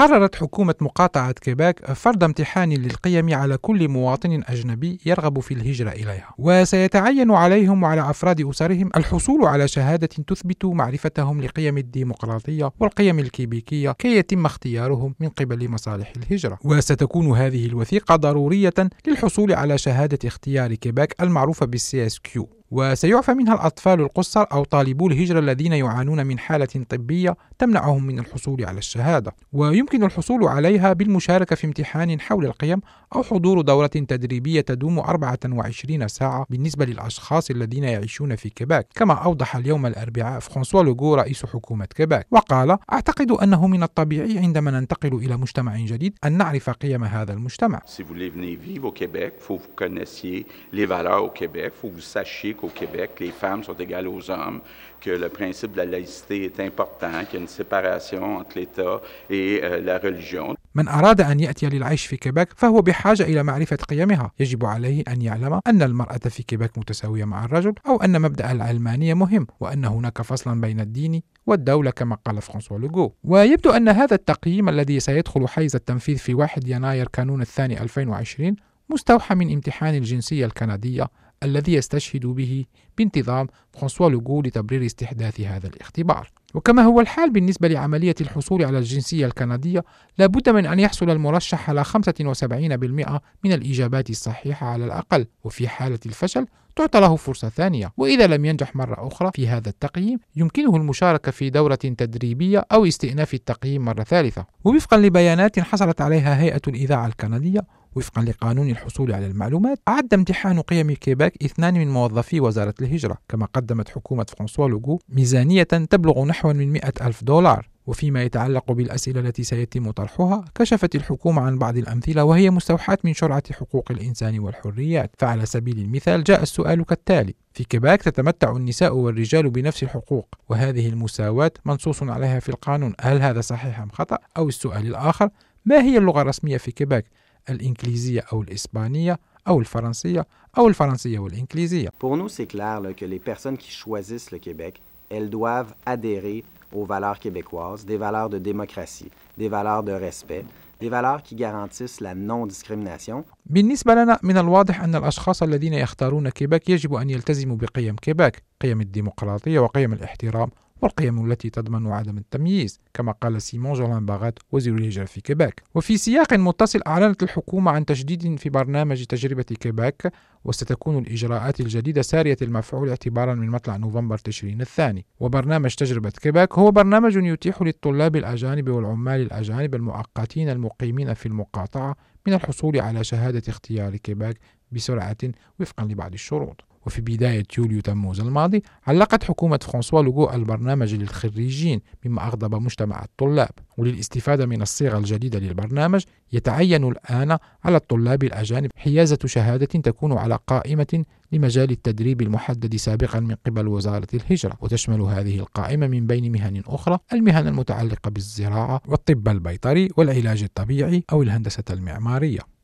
قررت حكومة مقاطعة كيباك فرض امتحان للقيم على كل مواطن أجنبي يرغب في الهجرة إليها. وسيتعين عليهم وعلى أفراد أسرهم الحصول على شهادة تثبت معرفتهم لقيم الديمقراطية والقيم الكيبيكية كي يتم اختيارهم من قبل مصالح الهجرة. وستكون هذه الوثيقة ضرورية للحصول على شهادة اختيار كيباك المعروفة بال CSQ. وسيعفى منها الأطفال القصر أو طالبو الهجرة الذين يعانون من حالة طبية تمنعهم من الحصول على الشهادة. ويمكن الحصول عليها بالمشاركة في امتحان حول القيم أو حضور دورة تدريبية تدوم 24 ساعة بالنسبة للأشخاص الذين يعيشون في كيباك كما أوضح اليوم الأربعاء فرانسوا لوغو رئيس حكومة كيباك. وقال أعتقد أنه من الطبيعي عندما ننتقل إلى مجتمع جديد أن نعرف قيم هذا المجتمع. Qu'au Québec, les femmes sont égales aux hommes, que le principe de la laïcité est important, qu'il y a une séparation entre l'État et euh, la religion. من أراد أن يأتي للعيش في كيباك فهو بحاجة إلى معرفة قيمها يجب عليه أن يعلم أن المرأة في كيباك متساوية مع الرجل أو أن مبدأ العلمانية مهم وأن هناك فصلا بين الدين والدولة كما قال فرانسوا لوغو ويبدو أن هذا التقييم الذي سيدخل حيز التنفيذ في 1 يناير كانون الثاني 2020 مستوحى من امتحان الجنسية الكندية الذي يستشهد به بانتظام فرانسوا لوغو لتبرير استحداث هذا الاختبار. وكما هو الحال بالنسبة لعملية الحصول على الجنسية الكندية لابد من أن يحصل المرشح على 75% من الإجابات الصحيحة على الأقل وفي حالة الفشل تعطى له فرصة ثانية. وإذا لم ينجح مرة أخرى في هذا التقييم يمكنه المشاركة في دورة تدريبية أو استئناف التقييم مرة ثالثة. ووفقا لبيانات حصلت عليها هيئة الإذاعة الكندية وفقا لقانون الحصول على المعلومات أعد امتحان قيم كيباك اثنان من موظفي وزارة الهجرة. كما قدمت حكومة فرانسوا لوغو ميزانية تبلغ نحو من 100 ألف دولار. وفيما يتعلق بالأسئلة التي سيتم طرحها كشفت الحكومة عن بعض الأمثلة وهي مستوحاة من شرعة حقوق الإنسان والحريات. فعلى سبيل المثال جاء السؤال كالتالي في كيباك تتمتع النساء والرجال بنفس الحقوق. وهذه المساواة منصوص عليها في القانون. هل هذا صحيح أم خطأ؟ أو السؤال الآخر ما هي اللغة الرسمية في كيباك؟ الإنجليزية أو الإسبانية أو الفرنسية أو الفرنسية والإنجليزية Pour nous, c'est clair là, que les personnes qui choisissent le Québec, elles doivent adhérer aux valeurs québécoises, des valeurs de démocratie, des valeurs de respect, des valeurs qui garantissent la non-discrimination. بالنسبة لنا من الواضح أن الأشخاص الذين يختارون كيباك يجب أن يلتزموا بقيم كيباك قيم الديمقراطية وقيم الاحترام والقيم التي تضمن عدم التمييز كما قال سيمون جولان باغات وزير الهجرة في كيباك. وفي سياق متصل أعلنت الحكومة عن تجديد في برنامج تجربة كيباك وستكون الإجراءات الجديدة سارية المفعول اعتبارا من مطلع نوفمبر تشرين الثاني. وبرنامج تجربة كيباك هو برنامج يتيح للطلاب الأجانب والعمال الأجانب المؤقتين المقيمين في المقاطعة من الحصول على شهادة اختيار كيباك بسرعة وفقا لبعض الشروط. وفي بداية يوليو تموز الماضي علقت حكومة فرانسوا لوغو البرنامج للخريجين مما أغضب مجتمع الطلاب. وللاستفادة من الصيغة الجديدة للبرنامج يتعين الآن على الطلاب الأجانب حيازة شهادة تكون على قائمة لمجال التدريب المحدد سابقا من قبل وزارة الهجرة. وتشمل هذه القائمة من بين مهن أخرى المهن المتعلقة بالزراعة والطب البيطري والعلاج الطبيعي أو الهندسة المعمارية.